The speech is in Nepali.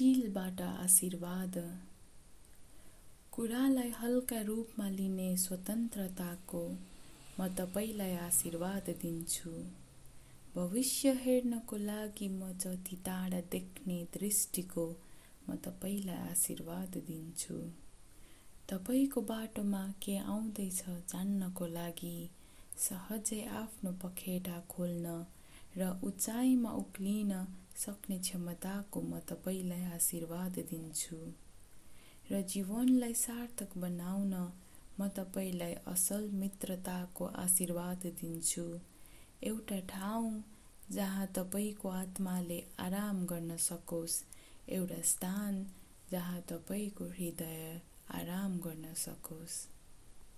चिलबाट आशीर्वाद। कुरालाई हल्का रूपमा लिने स्वतन्त्रताको म तपाईँलाई आशीर्वाद दिन्छु। भविष्य हेर्नको लागि म जति टाढा देख्ने दृष्टिको म तपाईँलाई आशीर्वाद दिन्छु। तपाईँको बाटोमा के आउँदैछ जान्नको लागि सहजै आफ्नो पखेटा खोल्न र उचाइमा उक्लिन सक्ने क्षमताको म तपाईँलाई आशीर्वाद दिन्छु। र जीवनलाई सार्थक बनाउन म तपाईँलाई असल मित्रताको आशीर्वाद दिन्छु। एउटा ठाउँ जहाँ तपाईँको आत्माले आराम गर्न सकोस् एउटा स्थान जहाँ तपाईँको हृदय आराम गर्न सकोस्।